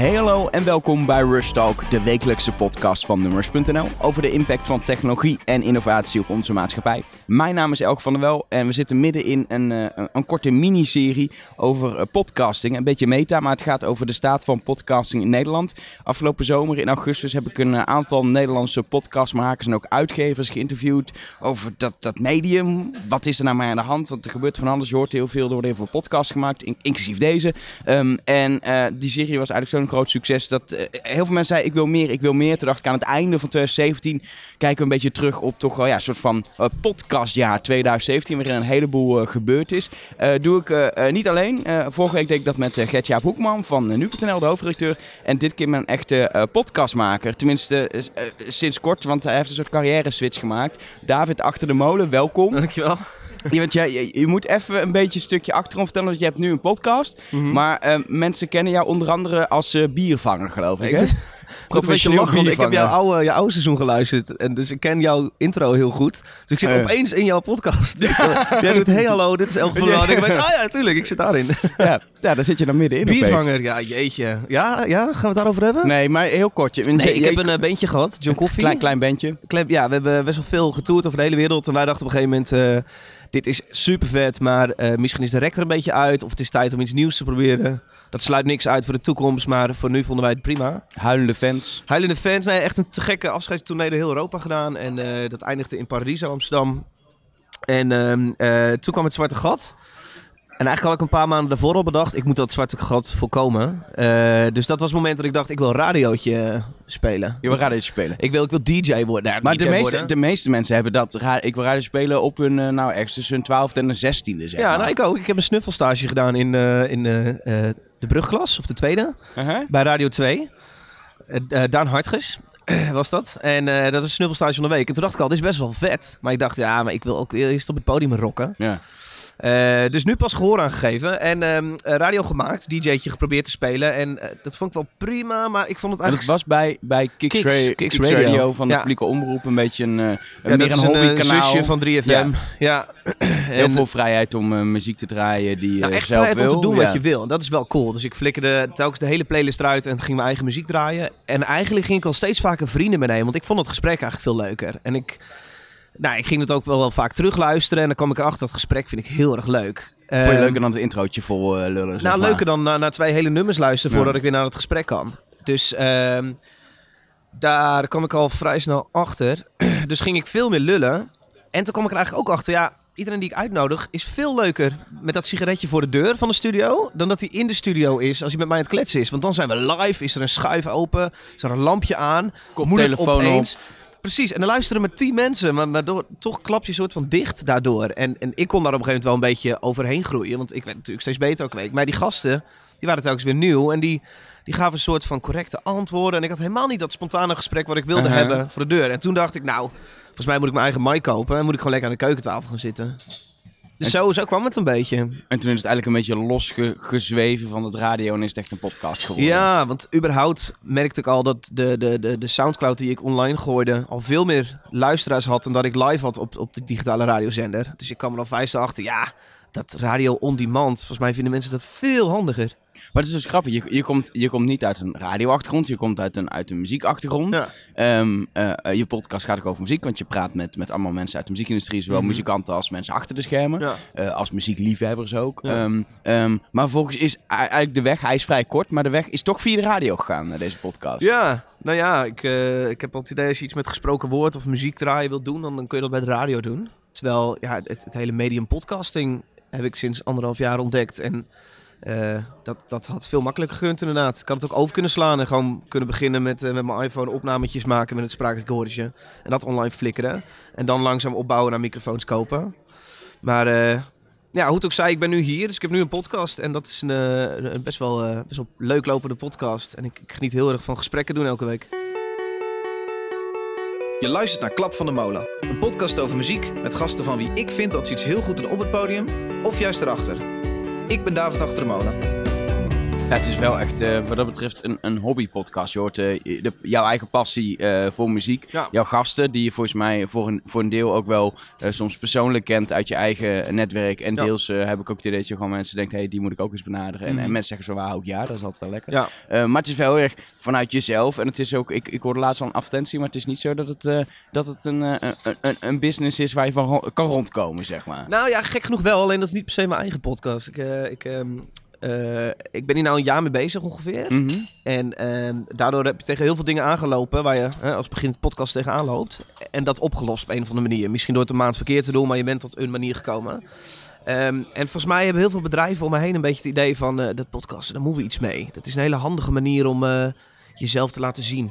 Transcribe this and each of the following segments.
Hey hallo en welkom bij Rush Talk, de wekelijkse podcast van Nummers.nl over de impact van technologie en innovatie op onze maatschappij. Mijn naam is Elke van der Wel en we zitten midden in een, uh, een korte miniserie over uh, podcasting. Een beetje meta, maar het gaat over de staat van podcasting in Nederland. Afgelopen zomer in augustus heb ik een uh, aantal Nederlandse podcastmakers en ook uitgevers geïnterviewd over dat, dat medium. Wat is er nou maar aan de hand? Want er gebeurt van alles. Je hoort heel veel, er worden heel veel podcasts gemaakt, in, inclusief deze. Um, en die serie was eigenlijk zo'n groot succes dat uh, heel veel mensen zeiden ik wil meer, ik wil meer. Toen dacht ik aan het einde van 2017 kijken we een beetje terug op toch wel ja, een soort van uh, podcastjaar 2017 waarin een heleboel uh, gebeurd is. doe ik niet alleen. vorige week deed ik dat met uh, Gertjaap Hoekman van Nu.nl, de hoofdredacteur. En dit keer mijn echte podcastmaker. Tenminste sinds kort, want hij heeft een soort carrière switch gemaakt. David Achter de Molen, welkom. Dankjewel. Ja, want je, je, je, moet even een beetje een stukje achterom vertellen. Want je hebt nu een podcast. Mm -hmm. Maar uh, mensen kennen jou onder andere als uh, biervanger, geloof ik. Hè? Professioneel lachen, want ik heb jouw oude, jouw oude seizoen geluisterd. En dus ik ken jouw intro heel goed. Dus ik zit uh. opeens in jouw podcast. Jij doet, hey hallo, dit is Elke van ja. Ik ben, oh ja, natuurlijk, ik zit daarin. ja, ja, daar zit je dan middenin Biervanger, ja, jeetje. Ja, ja, gaan we het daarover hebben? Nee, maar heel kort. Nee, ik heb een uh, bandje gehad, John Coffee. Klein, klein bandje. Klein, ja, we hebben best wel veel getoerd over de hele wereld. En wij dachten op een gegeven moment... Uh, dit is super vet, maar uh, misschien is de rek er een beetje uit. Of het is tijd om iets nieuws te proberen. Dat sluit niks uit voor de toekomst, maar voor nu vonden wij het prima. Huilende fans. Huilende fans. Nee, echt een te gekke afscheidstournee door heel Europa gedaan. En uh, dat eindigde in Paradiso, Amsterdam. En uh, toen kwam het Zwarte Gat. En eigenlijk had ik een paar maanden daarvoor al bedacht, ik moet dat zwarte gat voorkomen. Uh, dus dat was het moment dat ik dacht, ik wil radiootje spelen. Je wil radiootje spelen? Ik wil, ik wil DJ worden. Nou, maar DJ de, meeste, worden. de meeste mensen hebben dat, ik wil radio spelen op hun, nou ergens tussen hun twaalfde en hun zestiende zeg Ja, maar. nou ik ook. Ik heb een snuffelstage gedaan in, uh, in de brugklas, of de tweede, -huh. bij Radio 2. Daan Hartges was dat. En dat was een snuffelstage van de week. En toen dacht ik al, dit is best wel vet. Maar ik dacht, ja, maar ik wil ook eerst op het podium rocken. Ja. Uh, dus nu pas gehoor aangegeven en um, radio gemaakt, DJ'tje geprobeerd te spelen. En uh, dat vond ik wel prima, maar ik vond het eigenlijk... En het was bij, bij Kicks, Kicks, Radio, Kicks Kicks Radio, Radio van de ja. publieke omroep een beetje een, een ja, meer een hobbykanaal. Een zusje van 3FM. Ja. ja. Heel en, veel vrijheid om muziek te draaien die je nou, echt zelf vrijheid wil. om te doen wat je wil. En dat is wel cool. Dus ik flikkerde telkens de hele playlist eruit en ging mijn eigen muziek draaien. En eigenlijk ging ik al steeds vaker vrienden meenemen, want ik vond het gesprek eigenlijk veel leuker. En ik... Nou, ik ging het ook wel, wel vaak terugluisteren en dan kwam ik erachter, dat gesprek vind ik heel erg leuk. Vond je leuker dan het introotje vol uh, lullen? Nou, maar. leuker dan naar, twee hele nummers luisteren voordat ik weer naar het gesprek kan. Dus uh, daar kwam ik al vrij snel achter. dus ging ik veel meer lullen. En toen kwam ik er eigenlijk ook achter, ja, iedereen die ik uitnodig is veel leuker met dat sigaretje voor de deur van de studio dan dat hij in de studio is als hij met mij aan het kletsen is. Want dan zijn we live, is er een schuif open, is er een lampje aan, moet het opeens... Op. Precies, en dan luisteren met tien mensen, maar, maar door, toch klap je soort van dicht daardoor. En, en ik kon daar op een gegeven moment wel een beetje overheen groeien, want ik werd natuurlijk steeds beter elke week. Maar die gasten, die waren telkens weer nieuw en die, die gaven een soort van correcte antwoorden. En ik had helemaal niet dat spontane gesprek wat ik wilde uh -huh. hebben voor de deur. En toen dacht ik, nou, volgens mij moet ik mijn eigen mic kopen en moet ik gewoon lekker aan de keukentafel gaan zitten. Dus zo, zo kwam het een beetje. En toen is het eigenlijk een beetje losgezweven van het radio en is het echt een podcast geworden. Ja, want überhaupt merkte ik al dat de, de, de, de Soundcloud die ik online gooide al veel meer luisteraars had dan dat ik live had op, op de digitale radiozender. Dus ik kwam er al vijf achter, ja, dat radio on demand, volgens mij vinden mensen dat veel handiger. Maar het is dus grappig. Je, je, komt, je komt niet uit een radioachtergrond, je komt uit een, uit een muziekachtergrond. Ja. Um, uh, je podcast gaat ook over muziek, want je praat met, met allemaal mensen uit de muziekindustrie, zowel mm -hmm. muzikanten als mensen achter de schermen. Ja. Uh, als muziekliefhebbers ook. Ja. Um, um, maar volgens is eigenlijk de weg, hij is vrij kort, maar de weg is toch via de radio gegaan naar deze podcast. Ja, nou ja, ik, uh, ik heb al het idee als je iets met gesproken woord of muziek draaien wilt doen, dan, dan kun je dat bij de radio doen. Terwijl ja, het, het hele medium podcasting heb ik sinds anderhalf jaar ontdekt. En uh, dat, dat had veel makkelijker gekund inderdaad. Ik had het ook over kunnen slaan en gewoon kunnen beginnen met, uh, met mijn iPhone opnametjes maken met het spraakrecordertje. En dat online flikkeren. En dan langzaam opbouwen naar microfoons kopen. Maar uh, ja, hoe het ook zei, ik ben nu hier. Dus ik heb nu een podcast. En dat is een, een best, wel, best wel leuk lopende podcast. En ik, ik geniet heel erg van gesprekken doen elke week. Je luistert naar Klap van de Molen. Een podcast over muziek met gasten van wie ik vind dat ze iets heel goed doen op het podium. Of juist erachter. Ik ben David Achter de Molen. Ja, het is wel echt, uh, wat dat betreft, een, een hobbypodcast. Je hoort uh, de, jouw eigen passie uh, voor muziek. Ja. Jouw gasten, die je volgens mij voor een, voor een deel ook wel soms persoonlijk kent uit je eigen netwerk. En Ja. deels heb ik ook het idee dat je gewoon mensen denkt, hey, die moet ik ook eens benaderen. En, Mhm. en mensen zeggen zo, waar ook ja, dat is altijd wel lekker. Ja. Maar het is wel heel erg vanuit jezelf. En het is ook, ik, ik hoorde laatst al een advertentie, maar het is niet zo dat het, dat het een, een, een, een business is waar je van kan rondkomen, zeg maar. Nou ja, gek genoeg wel. Alleen dat is niet per se mijn eigen podcast. Ik, eh, ik, eh, ik ben hier nou een jaar mee bezig ongeveer. Mhm. En ehm, daardoor heb je tegen heel veel dingen aangelopen waar je hè, als begin podcast tegenaan loopt. En dat opgelost op een of andere manier. Misschien door het een maand verkeerd te doen, maar je bent tot een manier gekomen. Ehm, en volgens mij hebben heel veel bedrijven om me heen een beetje het idee van eh, dat podcasten, daar moeten we iets mee. Dat is een hele handige manier om eh, jezelf te laten zien.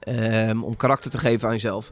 Ehm, om karakter te geven aan jezelf.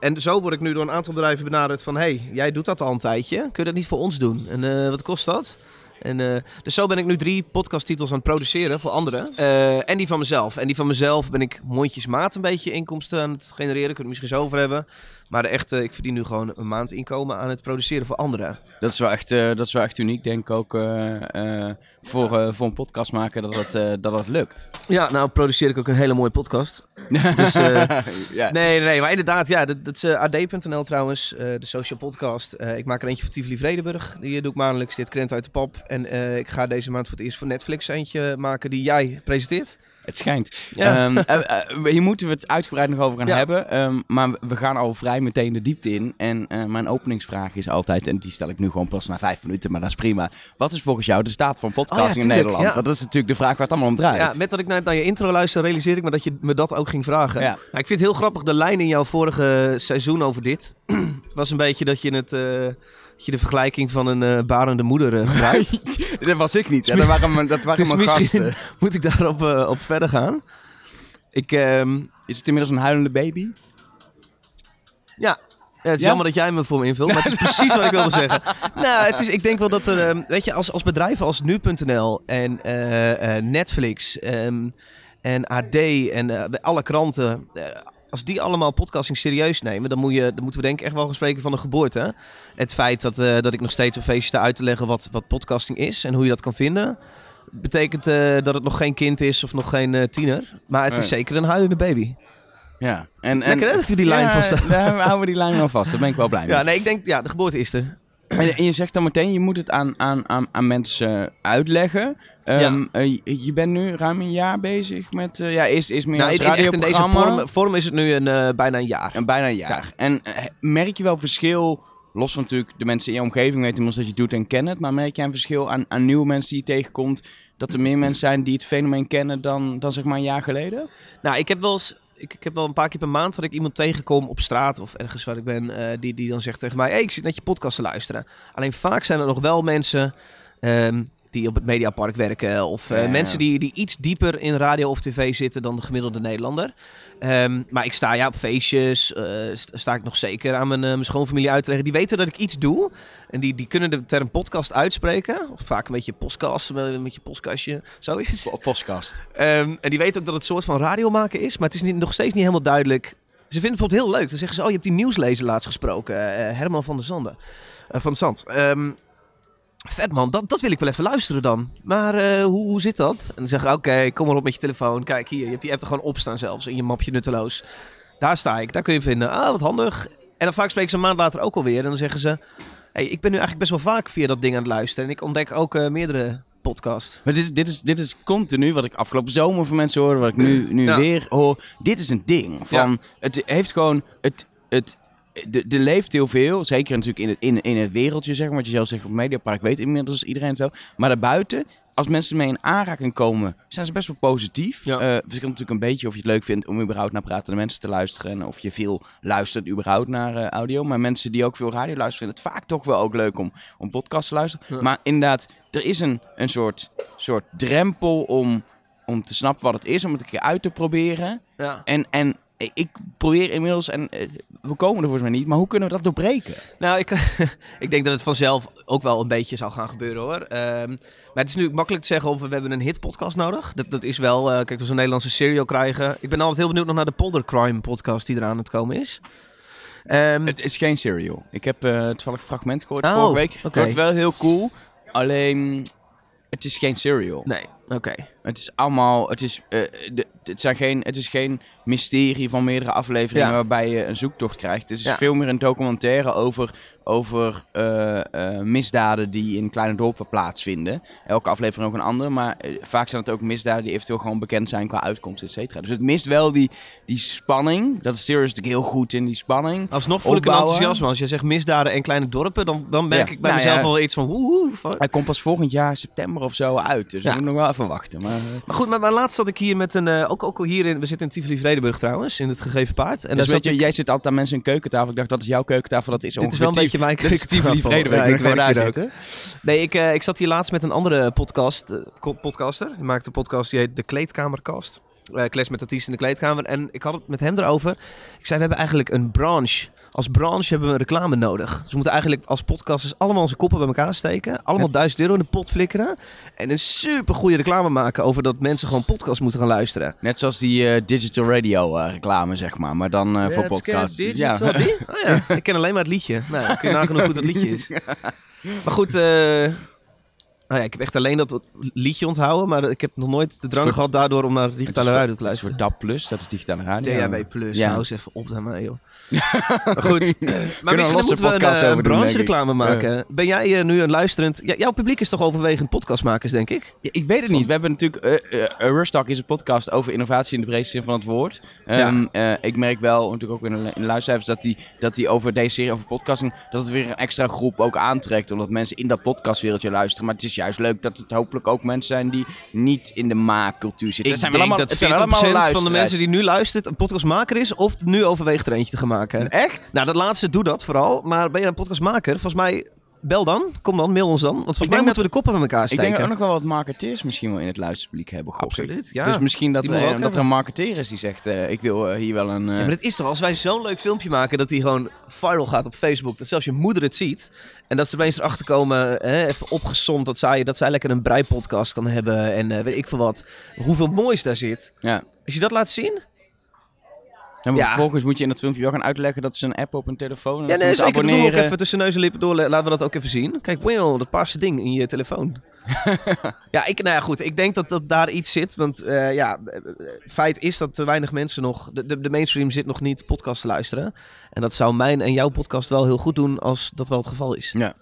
En zo word ik nu door een aantal bedrijven benaderd van... hey, jij doet dat al een tijdje. Kun je dat niet voor ons doen? En wat kost dat? En, eh, dus zo ben ik nu drie podcasttitels aan het produceren voor anderen. Eh, en die van mezelf. En die van mezelf ben ik mondjesmaat een beetje inkomsten aan het genereren. Kunnen we het misschien zo over hebben. Maar de echte, ik verdien nu gewoon een maand inkomen aan het produceren voor anderen. Dat is wel echt, uh, dat is wel echt uniek, denk ik ook, uh, uh, voor, voor een podcast maken dat het, dat het lukt. Ja, nou produceer ik ook een hele mooie podcast. dus, ja. Nee, nee, maar inderdaad, ja, dat, dat is ad.nl trouwens, de social podcast. ik maak er eentje voor Tivoli Vredenburg, die doe ik maandelijks, dit krent uit de pap. En ik ga deze maand voor het eerst voor Netflix eentje maken die jij presenteert. Het schijnt. Ja. Um, uh, hier moeten we het uitgebreid nog over gaan Ja. hebben. Um, maar we gaan al vrij meteen de diepte in. En uh, mijn openingsvraag is altijd, en die stel ik nu gewoon pas na vijf minuten, maar dat is prima. Wat is volgens jou de staat van podcasting Oh ja, in Nederland? dat is natuurlijk de vraag waar het allemaal om draait. Ja, met dat ik naar, naar je intro luister, realiseer ik me dat je me dat ook ging vragen. Ja. Nou, ik vind het heel grappig, de lijn in jouw vorige seizoen over dit was een beetje dat je het... Dat je de vergelijking van een uh, barende moeder uh, gebruikt. dat was ik niet. Ja, dat waren mijn, dat waren dus mijn gasten. moet ik daarop uh, op verder gaan. Ik, um... Is het inmiddels een huilende baby? Ja. Ja, het is Ja? jammer dat jij me voor me invult, maar het is precies wat ik wilde zeggen. Nou, het is, ik denk wel dat er, um, weet je, als, als bedrijven als nu.nl en Netflix um, en AD en alle kranten, als die allemaal podcasting serieus nemen, dan, moet je, dan moeten we denk ik echt wel gaan spreken van een geboorte. Het feit dat, uh, dat ik nog steeds een feestje sta uit te leggen wat, wat podcasting is en hoe je dat kan vinden, betekent uh, dat het nog geen kind is of nog geen uh, tiener. Maar het is zeker een huilende baby. Ja. En, en, Lekker hè, dat we die lijn vast Daar houden we die lijn wel vast. Daar ben ik wel blij mee. Ja, nee, ik denk, ja, de geboorte is er. En, en je zegt dan meteen, je moet het aan, aan, aan, aan mensen uitleggen. Um, uh, je, je bent nu ruim een jaar bezig met... Uh, ja, is, is meer Nou, als echt in deze vorm, vorm is het nu een, uh, bijna een jaar. En bijna een jaar. En merk je wel verschil... Los van natuurlijk de mensen in je omgeving weten inmiddels dat je doet en kennen het. Maar merk je een verschil aan, aan nieuwe mensen die je tegenkomt? Dat er meer mensen zijn die het fenomeen kennen dan, dan zeg maar een jaar geleden? Nou, ik heb wel eens ik, ik heb wel een paar keer per maand dat ik iemand tegenkom op straat of ergens waar ik ben, uh, die, die dan zegt tegen mij: hey, ik zit net je podcast te luisteren. Alleen vaak zijn er nog wel mensen um, die op het Mediapark werken of uh, Ja. mensen die, die iets dieper in radio of tv zitten dan de gemiddelde Nederlander. Um, maar ik sta ja op feestjes, uh, sta ik nog zeker aan mijn, uh, mijn schoonfamilie uit te leggen. Die weten dat ik iets doe en die, die kunnen de term podcast uitspreken. Of vaak een beetje podcast, met je postkastje, zoiets. Podcast. Um, en die weten ook dat het een soort van radio maken is, maar het is niet, nog steeds niet helemaal duidelijk. Ze vinden het bijvoorbeeld heel leuk. Dan zeggen ze, oh, je hebt die nieuwslezer laatst gesproken, Herman van der Zande. Uh, van Zand. Um, vet man, dat, dat wil ik wel even luisteren dan. Maar uh, hoe, hoe zit dat? En dan zeggen oké, okay, kom maar op met je telefoon. Kijk hier, je hebt die app er gewoon op staan zelfs in je mapje nutteloos. Daar sta ik, daar kun je vinden. Ah, wat handig. En dan vaak spreken ze een maand later ook alweer. En dan zeggen ze, hey, ik ben nu eigenlijk best wel vaak via dat ding aan het luisteren. En ik ontdek ook uh, meerdere podcast. Maar dit, is, dit, is, dit is continu wat ik afgelopen zomer van mensen hoorde, wat ik nu, nu Ja. weer hoor. Dit is een ding. Van, Ja. Het heeft gewoon... Het, het, de, de leeft heel veel, zeker natuurlijk in het, in, in het wereldje, zeg maar. Wat je zelf zegt op Mediapark, weet inmiddels iedereen het wel. Maar daarbuiten, als mensen ermee in aanraking komen, zijn ze best wel positief. Ja. Verschilt natuurlijk een beetje of je het leuk vindt om überhaupt naar pratende mensen te luisteren. En of je veel luistert überhaupt naar eh, audio. Maar mensen die ook veel radio luisteren, vinden het vaak toch wel ook leuk om, om podcasts te luisteren. Ja. Maar inderdaad, er is een, een soort, soort drempel om, om te snappen wat het is, om het een keer uit te proberen. Ja. En, en ik probeer inmiddels, en eh, we komen er volgens mij niet, maar hoe kunnen we dat doorbreken? Nou, ik, ik denk dat het vanzelf ook wel een beetje zal gaan gebeuren hoor. Ehm, maar het is nu makkelijk te zeggen of we hebben een hitpodcast nodig. Dat, dat is wel, eh, kijk, als we een Nederlandse serial krijgen. Ik ben altijd heel benieuwd nog naar de Polder Crime podcast die eraan aan het komen is. Ehm, Het is geen serial. Ik heb eh toevallig een fragment gehoord Oh, vorige week. oké. Het wordt wel heel cool, alleen het is geen serial. nee. Oké. Het is allemaal, het is, eh, de, het, zijn geen, het is geen mysterie van meerdere afleveringen Ja. waarbij je een zoektocht krijgt. Het is Ja. veel meer een documentaire over, over eh, eh, misdaden die in kleine dorpen plaatsvinden. Elke aflevering ook een andere, maar vaak zijn het ook misdaden die eventueel gewoon bekend zijn qua uitkomst, et cetera. Dus het mist wel die, die spanning. Dat is Serious natuurlijk heel goed in, die spanning. Alsnog voel ik een Opbouwen. enthousiasme. Als je zegt misdaden en kleine dorpen, dan, dan merk Ja. ik bij Nou mezelf al iets van woe, woe, fuck. Hij komt pas volgend jaar september of zo uit, dus we moeten nog wel even wachten. Maar, eh, Maar goed, maar, maar laatst zat ik hier met een... eh, ook, ook hier in... We zitten in Tivoli-Vredenburg trouwens, in het gegeven paard. En dus weet je, jij zit altijd aan mensen een keukentafel. Ik dacht, dat is jouw keukentafel. Dat is Dit is wel een beetje mijn keukentafel. Vredenburg. Ja, Ja, ik daar zitten. Nee, ik, eh, ik zat hier laatst met een andere podcast, podcaster. Die maakte een podcast die heet De Kleedkamercast. Eh kles met artiesten in de kleedkamer. En ik had het met hem erover. Ik zei, we hebben eigenlijk een branche. Als branche hebben we een reclame nodig. Dus we moeten eigenlijk als podcasters allemaal onze koppen bij elkaar steken. Allemaal duizend euro in de pot flikkeren. En een super goede reclame maken over dat mensen gewoon podcast moeten gaan luisteren. Net zoals die eh, digital radio eh, reclame, zeg maar. Maar dan eh, voor podcasts. get Ja. digital. Die? Oh ja, ik ken alleen maar het liedje. Nou, kun je nagaan hoe goed dat liedje is. Maar goed, eh, nou ja, ik heb echt alleen dat liedje onthouden. Maar ik heb nog nooit de drang voor- gehad daardoor om naar digitale radio te Het is voor luisteren. DAB+, Plus, dat is digitale radio. DHB Plus, Ja. nou eens even op daarmee joh. maar goed, maar een misschien moeten we een, eh, branche reclame maken. Ben jij eh, nu een luisterend... Ja, jouw publiek is toch overwegend podcastmakers, denk ik? Ik weet het niet. We hebben natuurlijk... eh eh, Rush Talk is een podcast over innovatie in de breedste zin van het woord. Ehm, eh, ik merk wel, natuurlijk ook in de, in de luistercijfers, dat die, dat die over deze serie, over podcasting, dat het weer een extra groep ook aantrekt. Omdat mensen in dat podcastwereldje luisteren. Maar het is juist leuk dat het hopelijk ook mensen zijn die niet in de maakcultuur zitten. Ik Het zijn denk allemaal, dat het 40% zijn allemaal van de mensen die nu luistert een podcastmaker is... of nu overweegt er eentje te gaan maken. Echt? Nou, dat laatste doe dat vooral. Maar ben je een podcastmaker? Volgens mij, bel dan. Kom dan, mail ons dan. Want volgens mij denk moeten we de koppen met elkaar Ik steken. denk dat ook nog wel wat marketeers misschien wel in het luisterpubliek hebben. gok ik. Absoluut, ja. Dus misschien dat, er, dat er een marketeer is die zegt, eh, ik wil eh, hier wel een... eh, Ja, maar het is toch, als wij zo'n leuk filmpje maken dat die gewoon viral gaat op Facebook, dat zelfs je moeder het ziet en dat ze opeens erachter komen, hè, even opgesomd, dat zij, dat zij lekker een breipodcast kan hebben en eh, weet ik veel wat, hoeveel moois daar zit. ja. Als je dat laat zien, En maar Ja. vervolgens moet je in dat filmpje wel gaan uitleggen dat ze een app op een telefoon en ja, ze nee, moeten zeker, doe ook abonneren. even tussen neus en lippen door, laten we dat ook even zien. Kijk, wow, dat paarse ding in je telefoon. ja, ik, nou ja, goed, ik denk dat, dat daar iets zit, want eh, ja, eh, eh, feit is dat te weinig mensen nog, de, de, de mainstream zit nog niet podcast te luisteren. En dat zou mijn en jouw podcast wel heel goed doen als dat wel het geval is. Ja.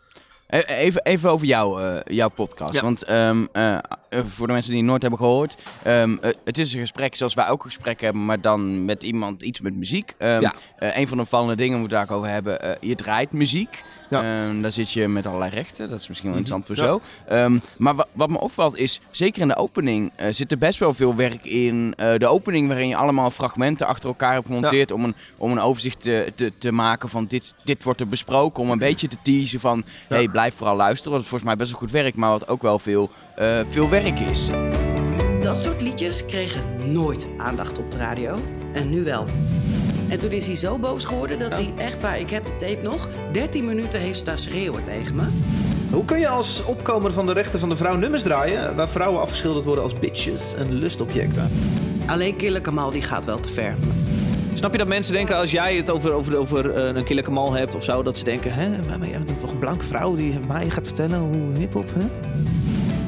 E- Even, even over jou, eh, jouw podcast. Ja. Want ehm, eh, voor de mensen die het nooit hebben gehoord. ehm, eh, het is een gesprek zoals wij ook een gesprek hebben, maar dan met iemand iets met muziek. Ja. eh, een van de opvallende dingen we daar ook over hebben. eh, je draait muziek. Ja. Ehm, daar zit je met allerlei rechten. Dat is misschien wel Mhm. interessant voor Ja. zo. Maar wa- wat me opvalt is, zeker in de opening eh, zit er best wel veel werk in. Eh, de opening waarin je allemaal fragmenten achter elkaar hebt gemonteerd om, een, om een overzicht te, te, te maken van dit, dit wordt er besproken. Om een beetje te teasen van, hey, blijf vooral luisteren. Wat volgens mij best wel goed werkt, maar wat ook wel veel, eh, veel werk is. Dat soort liedjes kregen nooit aandacht op de radio. En nu wel. En toen is hij zo boos geworden dat hij echt waar, ik heb de tape nog, 13 minuten heeft staan schreeuwen tegen me. Hoe kun je als opkomer van de rechten van de vrouw nummers draaien waar vrouwen afgeschilderd worden als bitches en lustobjecten? Alleen Killer Kamal die gaat wel te ver. Snap je dat mensen denken als jij het over, over, over eh, een killer Kamal hebt of zo, dat ze denken, hè, maar, maar jij bent toch een blanke vrouw die mij gaat vertellen hoe hip-hop, hè?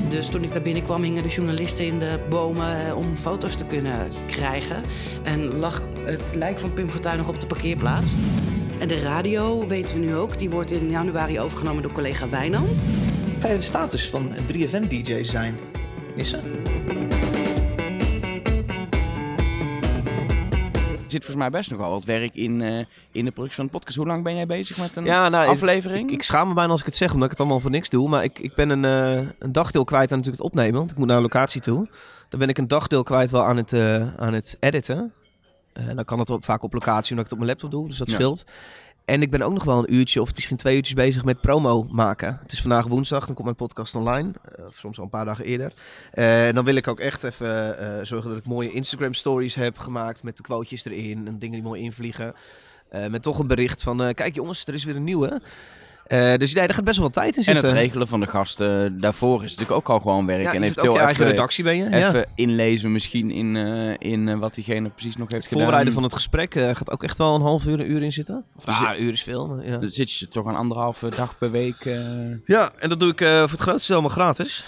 Dus toen ik daar binnenkwam hingen de journalisten in de bomen eh, om foto's te kunnen krijgen. En lag het lijk van Pim Fortuyn nog op de parkeerplaats. En de radio, weten we nu ook, die wordt in januari overgenomen door collega Wijnand. Ga je de status van een 3FM-DJ zijn missen? Zit volgens mij best nog wel wat werk in, eh, in de productie van de podcast. Hoe lang ben jij bezig met een Ja, nou, aflevering? Ik, ik schaam me bijna als ik het zeg, omdat ik het allemaal voor niks doe. Maar ik, ik ben een, eh, een dagdeel kwijt aan natuurlijk het opnemen. Want ik moet naar een locatie toe. Dan ben ik een dagdeel kwijt wel aan het, eh, aan het editen. Dan kan het op, vaak op locatie, omdat ik het op mijn laptop doe. Dus dat Ja. scheelt. En ik ben ook nog wel een uurtje of misschien twee uurtjes bezig met promo maken. Het is vandaag woensdag, dan komt mijn podcast online. eh, of soms al een paar dagen eerder. Eh, en dan wil ik ook echt even eh, zorgen dat ik mooie Instagram stories heb gemaakt. Met de quotejes erin en dingen die mooi invliegen. Met toch een bericht van, kijk jongens, er is weer een nieuwe. Eh, dus nee, daar gaat best wel wat tijd in en zitten. het regelen van de gasten daarvoor is natuurlijk ook al gewoon werk. Ja, en zit ook eventueel je eigen even, redactie ben je. Ja. even inlezen misschien in, eh, in eh, wat diegene precies nog heeft Het voorbereiden van gedaan. het gesprek gaat ook echt wel een half uur, een uur in zitten. Of Dus nou, een uur is veel. Maar ja. Dan zit je toch een anderhalve dag per week. ja, en dat doe ik voor het grootste deel allemaal gratis.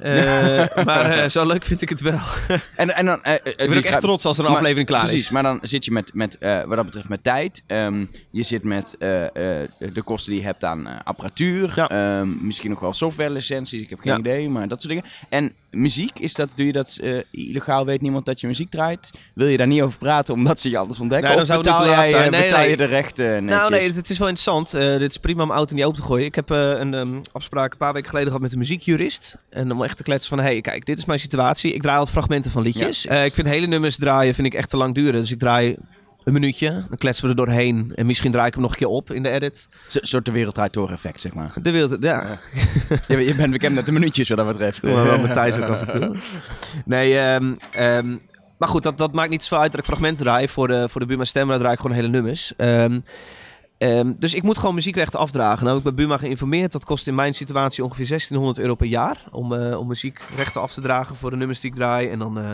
Eh, maar eh, zo leuk vind ik het wel. En, en dan, eh, Ik ben ook echt trots als er een maar- aflevering klaar Precies, is. maar dan zit je met, met wat dat betreft met tijd. Ehm, je zit met de kosten die je hebt aan apparatuur. Ja. Ehm, misschien nog wel software licenties. Ik heb geen Ja. idee, maar dat soort dingen. En muziek, is dat, doe je dat illegaal? Weet niemand dat je muziek draait? Wil je daar niet over praten omdat ze je anders ontdekken? Nee, of dan zou het betaal, jij, zijn. Nee, betaal nee. je de rechten netjes? Nou nee, het, is wel interessant. Dit is prima om auto niet open te gooien. Ik heb een ehm, afspraak een paar weken geleden gehad met een muziekjurist. En om echt te kletsen van, hey, kijk, dit is mijn situatie. Ik draai altijd fragmenten van liedjes. Eh, ik vind hele nummers draaien vind ik echt te lang duren. Dus ik draai een minuutje, dan kletsen we er doorheen. En misschien draai ik hem nog een keer op in de edit. Een soort de wereld draait door effect, zeg maar. De wereld, ja. je, je bent bekend met de minuutjes wat dat betreft. Maar wel met Thijs ook af en toe. Nee, ehm, ehm, maar goed, dat, dat maakt niet zoveel uit dat ik fragmenten draai. Voor de, voor de Buma Stemra draai ik gewoon hele nummers. Ehm, ehm, dus ik moet gewoon muziekrechten afdragen. Nou, ik bij Buma geïnformeerd. Dat kost in mijn situatie ongeveer 1600 euro per jaar. Om, eh, om muziekrechten af te dragen voor de nummers die ik draai. En dan eh,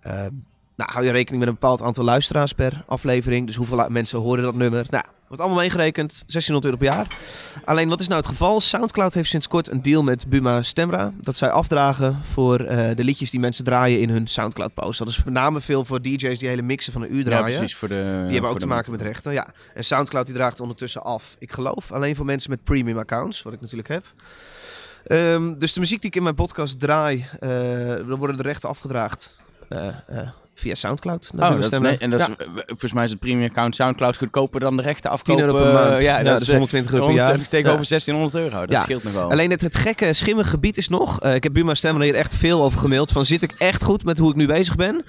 ehm, nou, hou je rekening met een bepaald aantal luisteraars per aflevering. Dus hoeveel mensen horen dat nummer. Nou, wordt allemaal meegerekend. 1600 euro per jaar. Alleen, wat is nou het geval? Soundcloud heeft sinds kort een deal met Buma Stemra. Dat zij afdragen voor eh, de liedjes die mensen draaien in hun Soundcloud-post. Dat is met name veel voor DJ's die hele mixen van een uur Ja, draaien. precies. Voor de, Die hebben ook voor te de- maken met rechten, ja. En Soundcloud die draagt ondertussen af. Ik geloof alleen voor mensen met premium accounts, wat ik natuurlijk heb. Ehm, dus de muziek die ik in mijn podcast draai, eh, dan worden de rechten afgedraagd eh, eh, via Soundcloud. naar Oh, dat is, nee, en dat is, Ja, eh, volgens mij is het premium account Soundcloud goedkoper dan de rechten 10 afkopen. euro per maand. eh, Ja, Ja, dat is eh, 120 euro per jaar. 120 tegenover Ja. 1600 euro. Dat scheelt nog wel. Alleen het, het gekke, schimmige gebied is nog. eh, ik heb Buma Stemmer hier echt veel over gemaild. Van zit ik echt goed met hoe ik nu bezig ben?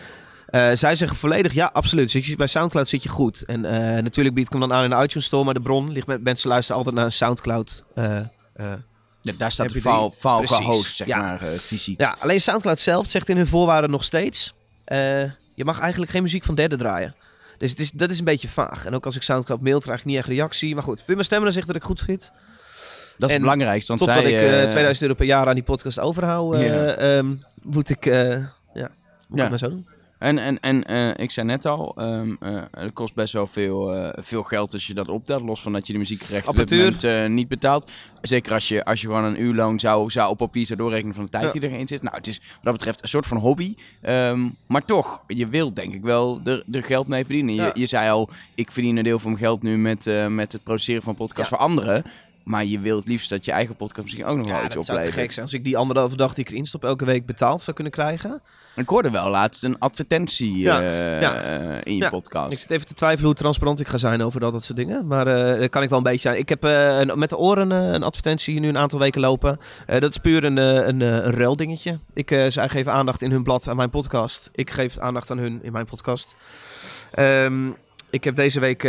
Eh, zij zeggen volledig ja, absoluut. Zit je, bij Soundcloud zit je goed. En eh, natuurlijk bied ik hem dan aan in de iTunes Store. Maar de bron ligt met mensen luisteren altijd naar een Soundcloud. eh, eh. Ja, daar staat de Precies. gehost, zeg Ja. maar, eh, fysiek. Ja, alleen Soundcloud zelf zegt in hun voorwaarden nog steeds... eh, je mag eigenlijk geen muziek van derden draaien. Dus het is, dat is een beetje vaag. En ook als ik Soundcloud mail, krijg ik niet echt reactie. Maar goed, Buma Stemmer zegt dat ik goed zit. Dat is En het belangrijkste. Want Totdat zij, ik eh, eh, 2000 euro per jaar aan die podcast overhoud, eh, ehm, moet ik, eh, ja, moet ik Ja. maar zo doen. En, en, en eh, ik zei net al, ehm, eh, het kost best wel veel, eh, veel geld als je dat optelt. Los van dat je de muziekrechten op dit Apparatuur. moment niet betaalt. Zeker als je, als je gewoon een uurloon zou, zou op papier zou doorrekenen van de tijd Ja. die erin zit. Nou, het is wat dat betreft een soort van hobby. Ehm, maar toch, je wilt denk ik wel er, er geld mee verdienen. Ja. Je, je zei al, ik verdien een deel van mijn geld nu met, met het produceren van podcasts Ja. voor anderen. Maar je wilt liefst dat je eigen podcast misschien ook nog wel Ja, iets dat zou te oplevert. gek zijn. Als ik die anderhalve dag die ik erin stop elke week betaald zou kunnen krijgen. Ik hoorde wel laatst een advertentie Ja, eh, ja. in je Ja, podcast. Ik zit even te twijfelen hoe transparant ik ga zijn over dat, dat soort dingen. Maar eh dat kan ik wel een beetje zijn. Ik heb eh, een- met de oren een advertentie nu een aantal weken lopen. Dat is puur een, een, een ruildingetje. Ik, zij geven aandacht in hun blad aan mijn podcast. Ik geef aandacht aan hun in mijn podcast. Ehm, ik heb deze week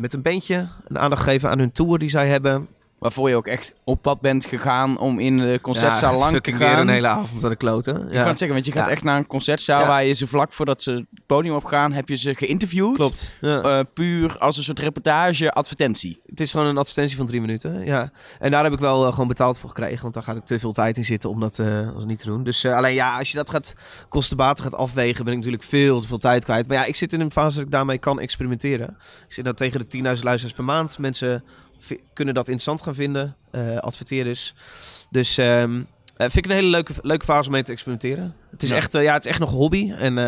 met een beentje een aandacht gegeven aan hun tour die zij hebben. Waarvoor je ook echt op pad bent gegaan om in de concertzaal Ja, lang te gaan. een hele avond aan de kloten. Ik kan Ja, het zeggen, want je gaat Ja. echt naar een concertzaal Ja. waar je ze vlak voordat ze het podium opgaan, heb je ze geïnterviewd. klopt. Ja. Eh, puur als een soort reportage, advertentie. Het is gewoon een advertentie van drie minuten. Ja. En daar heb ik wel eh, gewoon betaald voor gekregen. Want daar gaat ik te veel tijd in zitten om dat eh, als niet te doen. Dus alleen ja, als je dat gaat kostenbaten gaat afwegen, ben ik natuurlijk veel te veel tijd kwijt. Maar ja, ik zit in een fase dat ik daarmee kan experimenteren. Ik zit nou tegen de 10.000 luisteraars per maand. Mensen kunnen dat interessant gaan vinden. eh adverteerders. Dus ehm, eh, vind ik een hele leuke, leuke fase om mee te experimenteren. Het is, Ja. echt, eh, ja, het is echt nog hobby. En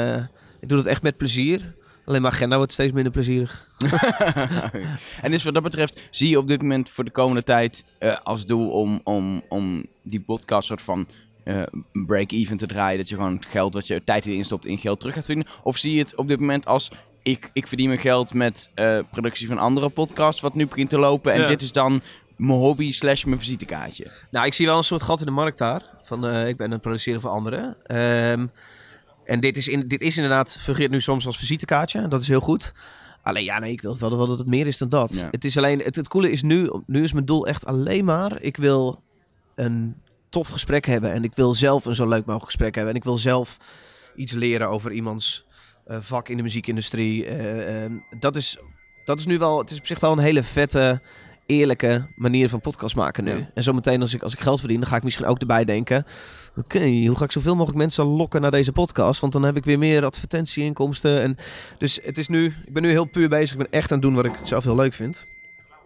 ik doe het echt met plezier. Alleen mijn agenda wordt steeds minder plezierig. en dus wat dat betreft zie je op dit moment voor de komende tijd als doel om, om, om die podcast soort van break-even te draaien. Dat je gewoon het geld wat je tijd erin stopt in geld terug gaat verdienen. Of zie je het op dit moment als ik, ik verdien mijn geld met eh, productie van andere podcasts wat nu begint te lopen. En Ja. dit is dan mijn hobby slash mijn visitekaartje. Nou, ik zie wel een soort gat in de markt daar. Van, eh, ik ben een produceren voor anderen. Ehm, en dit is, in, dit is inderdaad, fungeert nu soms als visitekaartje. Dat is heel goed. Alleen ja, nee, ik wil wel dat het meer is dan dat. Ja. Het is alleen, het, het coole is nu, nu is mijn doel echt alleen maar, ik wil een tof gesprek hebben. En ik wil zelf een zo leuk mogelijk gesprek hebben. En ik wil zelf iets leren over iemands vak in de muziekindustrie. Eh, ehm, dat, is, dat is nu wel, het is op zich wel een hele vette, eerlijke manier van podcast maken nu. Ja. En zometeen als ik, als ik geld verdien, dan ga ik misschien ook erbij denken... Oké, hoe ga ik zoveel mogelijk mensen lokken naar deze podcast? Want dan heb ik weer meer advertentieinkomsten. En dus het is nu, ik ben nu heel puur bezig. Ik ben echt aan het doen wat ik zelf heel leuk vind.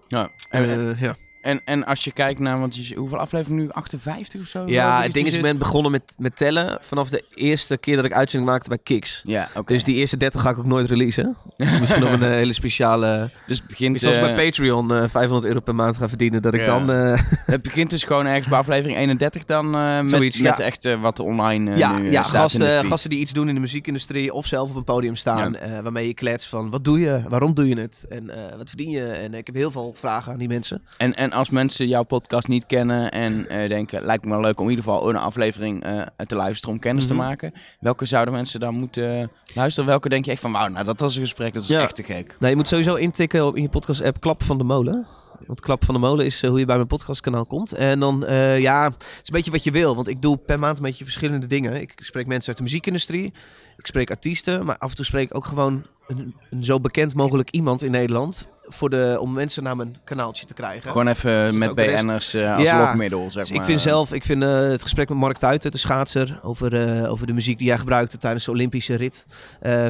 Ja. En, Eh, ja. En en, als je kijkt naar, want je, hoeveel afleveringen nu? 58 of zo? Ja, het ding is, ik ben begonnen met, met tellen vanaf de eerste keer dat ik uitzending maakte bij Kiks. Ja, oké. Dus die eerste 30 ga ik ook nooit releasen. Misschien nog een eh, hele speciale... Dus begint, Misschien als ik eh, bij Patreon eh 500 euro per maand ga verdienen, dat ik Ja. dan... eh, het begint dus gewoon ergens bij aflevering 31 dan eh, met, Zoiets, met ja. echt eh, wat online eh, ja, nu, eh, ja gasten, gasten die iets doen in de muziekindustrie of zelf op een podium staan. eh, waarmee je klets van wat doe je, waarom doe je het en eh, wat verdien je. En ik heb heel veel vragen aan die mensen. En, en als mensen jouw podcast niet kennen en eh, denken, lijkt me wel leuk om in ieder geval een aflevering eh, te luisteren om kennis Mhm. te maken. Welke zouden mensen dan moeten luisteren? Welke denk je echt van, wauw, nou dat was een gesprek, dat is Ja. echt te gek. Nou, je moet sowieso intikken op in je podcast app Klap van de Molen. Want Klap van de Molen is eh, hoe je bij mijn podcastkanaal komt. En dan, eh, ja, het is een beetje wat je wil. Want ik doe per maand een beetje verschillende dingen. Ik spreek mensen uit de muziekindustrie. Ik spreek artiesten. Maar af en toe spreek ik ook gewoon een, een zo bekend mogelijk iemand in Nederland. Voor de, om mensen naar mijn kanaaltje te krijgen. Gewoon even is met BN'ers eh, als Ja. lokmiddel, zeg Dus maar. ik vind zelf, ik vind eh, het gesprek met Mark Tuiten, de schaatser, over, eh, over de muziek die jij gebruikte tijdens de Olympische rit,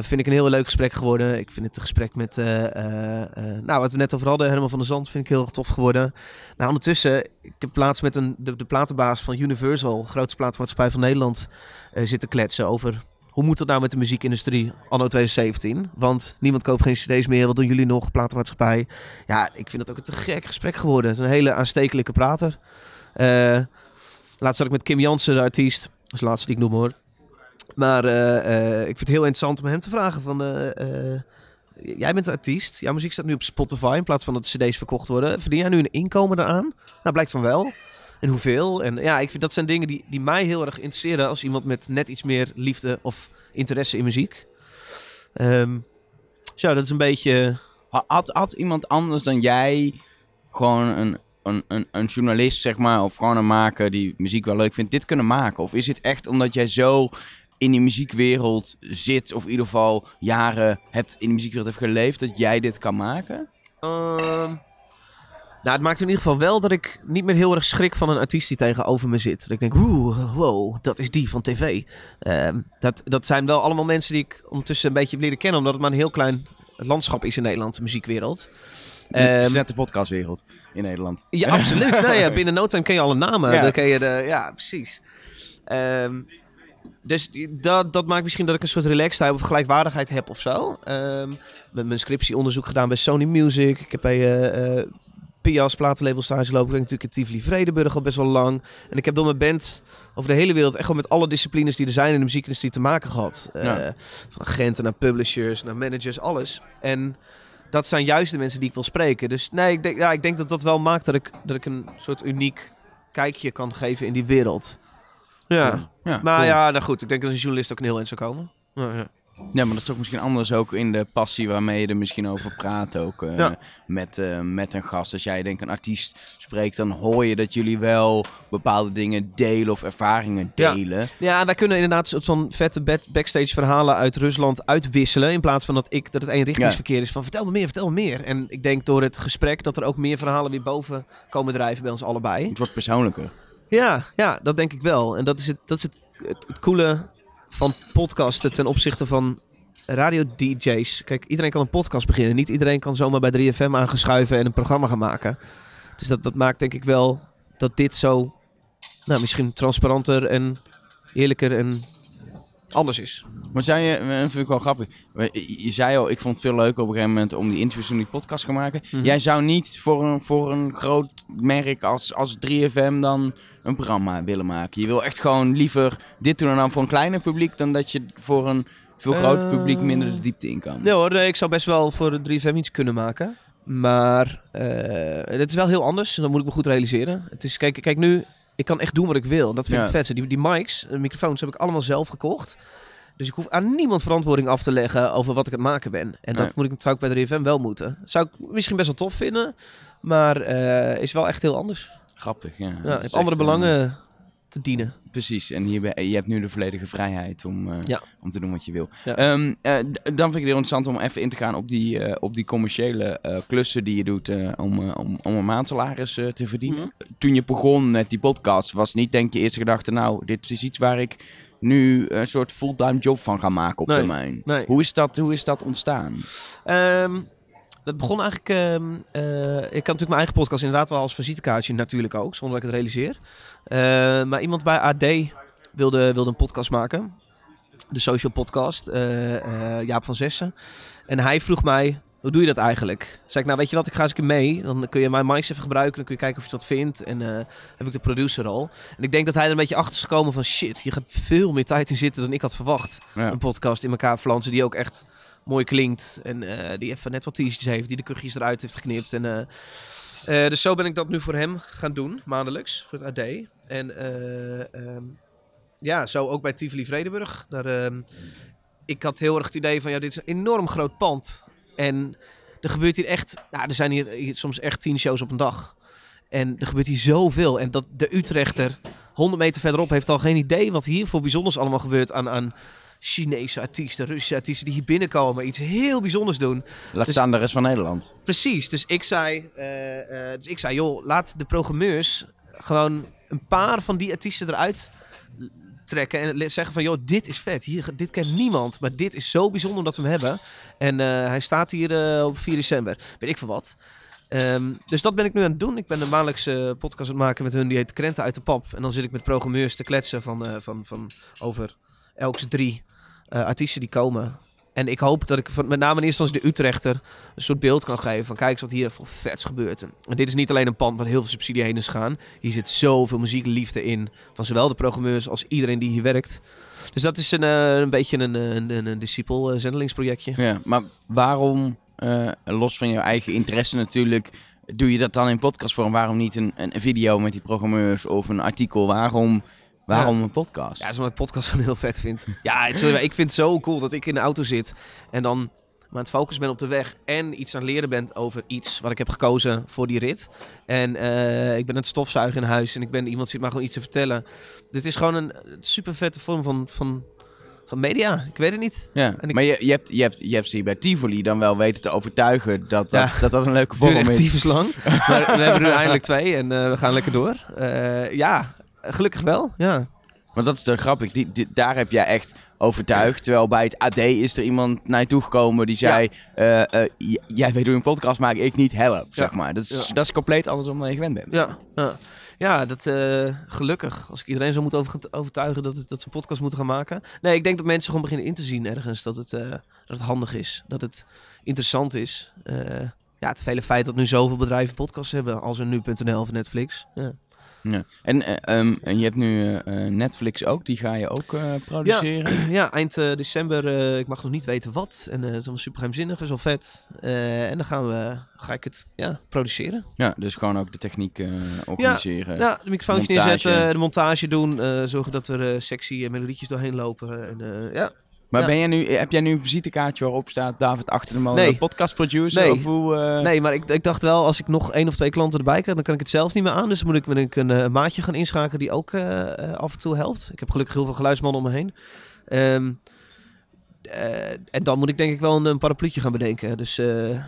vind ik een heel leuk gesprek geworden. Ik vind het gesprek met, nou wat we net over hadden, Herman van der Zand, vind ik heel tof geworden. Maar ondertussen, ik heb plaats met een, de, de platenbaas van Universal, grootste platenmaatschappij van Nederland, zitten kletsen over hoe moet het nou met de muziekindustrie anno 2017? Want niemand koopt geen cd's meer. Wat doen jullie nog, platenmaatschappij? Ja, ik vind het ook een te gek gesprek geworden. Het is een hele aanstekelijke prater. Eh laatst zat ik met Kim Jansen, de artiest. Dat is de laatste die ik noem hoor. Maar eh, eh, ik vind het heel interessant om hem te vragen van... jij bent een artiest. Jouw muziek staat nu op Spotify in plaats van dat de cd's verkocht worden. Verdien jij nu een inkomen daaraan? Nou, blijkt van wel. En hoeveel? En ja, ik vind dat zijn dingen die, die mij heel erg interesseren als iemand met net iets meer liefde of interesse in muziek. Dus ja, dat is een beetje... Had, had iemand anders dan jij gewoon een, een, een, een journalist, zeg maar, of gewoon een maker die muziek wel leuk vindt, dit kunnen maken? Of is het echt omdat jij zo in die muziekwereld zit, of in ieder geval jaren hebt in de muziekwereld hebt geleefd, dat jij dit kan maken? Ehm, nou, het maakt in ieder geval wel dat ik niet meer heel erg schrik van een artiest die tegenover me zit. Dat ik denk, oeh, wow, dat is die van tv. Ehm, dat, dat zijn wel allemaal mensen die ik ondertussen een beetje heb leren kennen, omdat het maar een heel klein landschap is in Nederland, de muziekwereld. Net de podcastwereld in Nederland. ja, absoluut. nou ja, binnen no time ken je alle namen. Ja. Dan ken je de, ja, precies. Ehm, dus dat, dat maakt misschien dat ik een soort relaxedheid of gelijkwaardigheid heb of zo. Ehm, met mijn scriptieonderzoek gedaan bij Sony Music. Ik heb bij eh Pias platenlabel stage lopen. Ik ben natuurlijk in Tivoli Vredenburg al best wel lang. En ik heb door mijn band over de hele wereld echt gewoon met alle disciplines die er zijn in de muziekindustrie te maken gehad. Eh. Van agenten naar publishers, naar managers, alles. En dat zijn juist de mensen die ik wil spreken. Dus nee, ik denk, ja, ik denk dat dat wel maakt dat ik, dat ik een soort uniek kijkje kan geven in die wereld. Ja, ja maar cool. ja, nou goed. Ik denk dat een journalist ook een heel eind zou komen. Ja, ja. Ja, maar dat is toch misschien anders ook in de passie waarmee je er misschien over praat ook eh, Ja. met, eh, met een gast. Als jij denk een artiest spreekt, dan hoor je dat jullie wel bepaalde dingen delen of ervaringen Ja. delen. Ja, wij kunnen inderdaad soort van vette back- backstage verhalen uit Rusland uitwisselen. In plaats van dat ik dat het eenrichtingsverkeer is van vertel me meer, vertel me meer. En ik denk door het gesprek dat er ook meer verhalen weer boven komen drijven bij ons allebei. Het wordt persoonlijker. Ja, ja, dat denk ik wel. En dat is het, dat is het, het, het coole van podcasten ten opzichte van radio-dj's. Kijk, iedereen kan een podcast beginnen. Niet iedereen kan zomaar bij 3FM aangeschuiven en een programma gaan maken. Dus dat, dat maakt denk ik wel dat dit zo nou, misschien transparanter en eerlijker en anders is. Maar zei je, eh, dat vind ik wel grappig. Je je zei al, ik vond het veel leuker op een gegeven moment om die interviews en die podcast te maken. Mhm. Jij zou niet voor een, voor een groot merk als, als 3FM dan een programma willen maken. Je wil echt gewoon liever dit doen en dan voor een kleiner publiek dan dat je voor een veel groter Eh, publiek minder de diepte in kan. Nee hoor, ik zou best wel voor de 3FM iets kunnen maken. Maar eh, het is wel heel anders. Dat moet ik me goed realiseren. Het is, kijk, kijk nu, ik kan echt doen wat ik wil. Dat vind ik Ja. het vetste. Die, die mics, de microfoons heb ik allemaal zelf gekocht. Dus ik hoef aan niemand verantwoording af te leggen over wat ik aan het maken ben. En dat Nee. moet ik zou ik bij de 3FM wel moeten. Zou ik misschien best wel tof vinden. Maar eh, is wel echt heel anders. Grappig, ja. Ja, heb andere eh, belangen te dienen. Precies, en ben- je hebt nu de volledige vrijheid om, eh, Ja. om te doen wat je wil. Ja. Ehm, eh, dan vind ik het heel interessant om even in te gaan op die, eh, op die commerciële klussen die je doet om, om, om een maandsalaris te verdienen. Mhm. Toen je begon met die podcast, was niet denk je eerste gedachte, nou, dit is iets waar ik nu een soort fulltime job van ga maken op Nee, termijn. nee. Hoe, is dat, hoe is dat ontstaan? Ehm, dat begon eigenlijk... ehm, eh, ik kan natuurlijk mijn eigen podcast inderdaad wel als visitekaartje natuurlijk ook, zonder dat ik het realiseer. Eh, maar iemand bij AD wilde, wilde een podcast maken. De social podcast, eh, Jaap van Zessen. En hij vroeg mij, hoe doe je dat eigenlijk? Toen zei ik, nou weet je wat, ik ga eens een keer mee. Dan kun je mijn mics even gebruiken, dan kun je kijken of je wat vindt. En eh, heb ik de producerrol. En ik denk dat hij er een beetje achter is gekomen van... shit, hier gaat veel meer tijd in zitten dan ik had verwacht. Ja. Een podcast in elkaar flansen die ook echt mooi klinkt. En eh, die even net wat t-shirts heeft, die de kuchjes eruit heeft geknipt. En, eh, eh, dus zo ben ik dat nu voor hem gaan doen, maandelijks, voor het AD. En eh, ehm, ja, zo ook bij Tivoli Vredenburg. Daar, ehm, ik had heel erg het idee van, ja, dit is een enorm groot pand. En er gebeurt hier echt, nou, er zijn hier, hier soms echt tien shows op een dag. En er gebeurt hier zoveel. En dat de Utrechter 100 meter verderop heeft al geen idee wat hier voor bijzonders allemaal gebeurt aan, aan Chinese artiesten, Russische artiesten die hier binnenkomen, iets heel bijzonders doen. Laat Dus- staan de rest van Nederland. Precies, dus ik zei, eh, eh, dus ik zei, joh, laat de programmeurs gewoon een paar van die artiesten eruit trekken en zeggen van, joh, dit is vet, hier, dit kent niemand, maar dit is zo bijzonder dat we hem hebben. En eh, hij staat hier op 4 december, weet ik veel wat. Ehm, dus dat ben ik nu aan het doen. Ik ben een maandelijkse podcast aan het maken met hun, die heet Krenten uit de Pap. En dan zit ik met programmeurs te kletsen van, van, van over elke drie eh, artiesten die komen. En ik hoop dat ik van, met name in eerste instantie de Utrechter een soort beeld kan geven van kijk eens wat hier voor vets gebeurt. En dit is niet alleen een pand waar heel veel subsidie heen is gaan. Hier zit zoveel muziekliefde in van zowel de programmeurs als iedereen die hier werkt. Dus dat is een, eh, een beetje een, een, een, een discipel eh. Ja, maar waarom, los van jouw eigen interesse natuurlijk, doe je dat dan in podcastvorm? Waarom niet een, een video met die programmeurs of een artikel? Waarom, waarom een podcast? Ja, dat is omdat ik podcast gewoon heel vet vind. Ja, het, sorry, maar ik vind het zo cool dat ik in de auto zit en dan maar het focussen ben op de weg en iets aan het leren ben over iets wat ik heb gekozen voor die rit. En eh, ik ben het stofzuigen in huis en ik ben iemand zit maar gewoon iets te vertellen. Dit is gewoon een super vette vorm van, van, van media. Ik weet het niet. Ja, En ik- maar je, je, hebt, je, hebt, je hebt ze hier bij Tivoli dan wel weten te overtuigen dat dat, Ja. dat, dat een leuke vorm is. tyfus lang. maar we hebben er nu eindelijk twee en eh, we gaan lekker door. Eh, ja, gelukkig wel. Ja. Want dat is toch grappig. Die, die- daar heb jij echt overtuigd. Terwijl bij het AD is er iemand naar je toegekomen die zei... eh, eh, jij weet hoe je een podcast maakt, ik niet help, zeg maar. Dat is, Ja. dat is compleet andersom dan je gewend bent. Ja, ja. ja dat eh, gelukkig. Als ik iedereen zou moeten over, overtuigen dat, het, dat ze een podcast moeten gaan maken. Nee, ik denk dat mensen gewoon beginnen in te zien ergens dat het, dat het handig is. Dat het interessant is. Ja, het vele feit dat nu zoveel bedrijven podcasts hebben als een nu.nl of Netflix. Ja. Ja. En, eh, ehm, en je hebt nu eh, eh, Netflix ook, die ga je ook produceren. ja, eind december. ik mag nog niet weten wat. En het is allemaal super geheimzinnig. Dat is wel vet. En dan gaan we, ga ik het ja, produceren. Ja, dus gewoon ook de techniek organiseren. Ja, de microfoons neerzetten, de montage doen. zorgen dat er sexy melodietjes doorheen lopen. En, ja, Maar Ja. ben jij nu, heb jij nu een visitekaartje waarop staat David achter de molen, Nee. podcast producer? Nee. Of hoe, eh, Nee, maar ik, ik dacht wel, als ik nog één of twee klanten erbij krijg, dan kan ik het zelf niet meer aan. Dus moet ik, moet ik een eh, maatje gaan inschakelen die ook eh, eh, af en toe helpt. Ik heb gelukkig heel veel geluidsmannen om me heen. Ehm, eh, en dan moet ik denk ik wel een, een parapluutje gaan bedenken. Dus eh,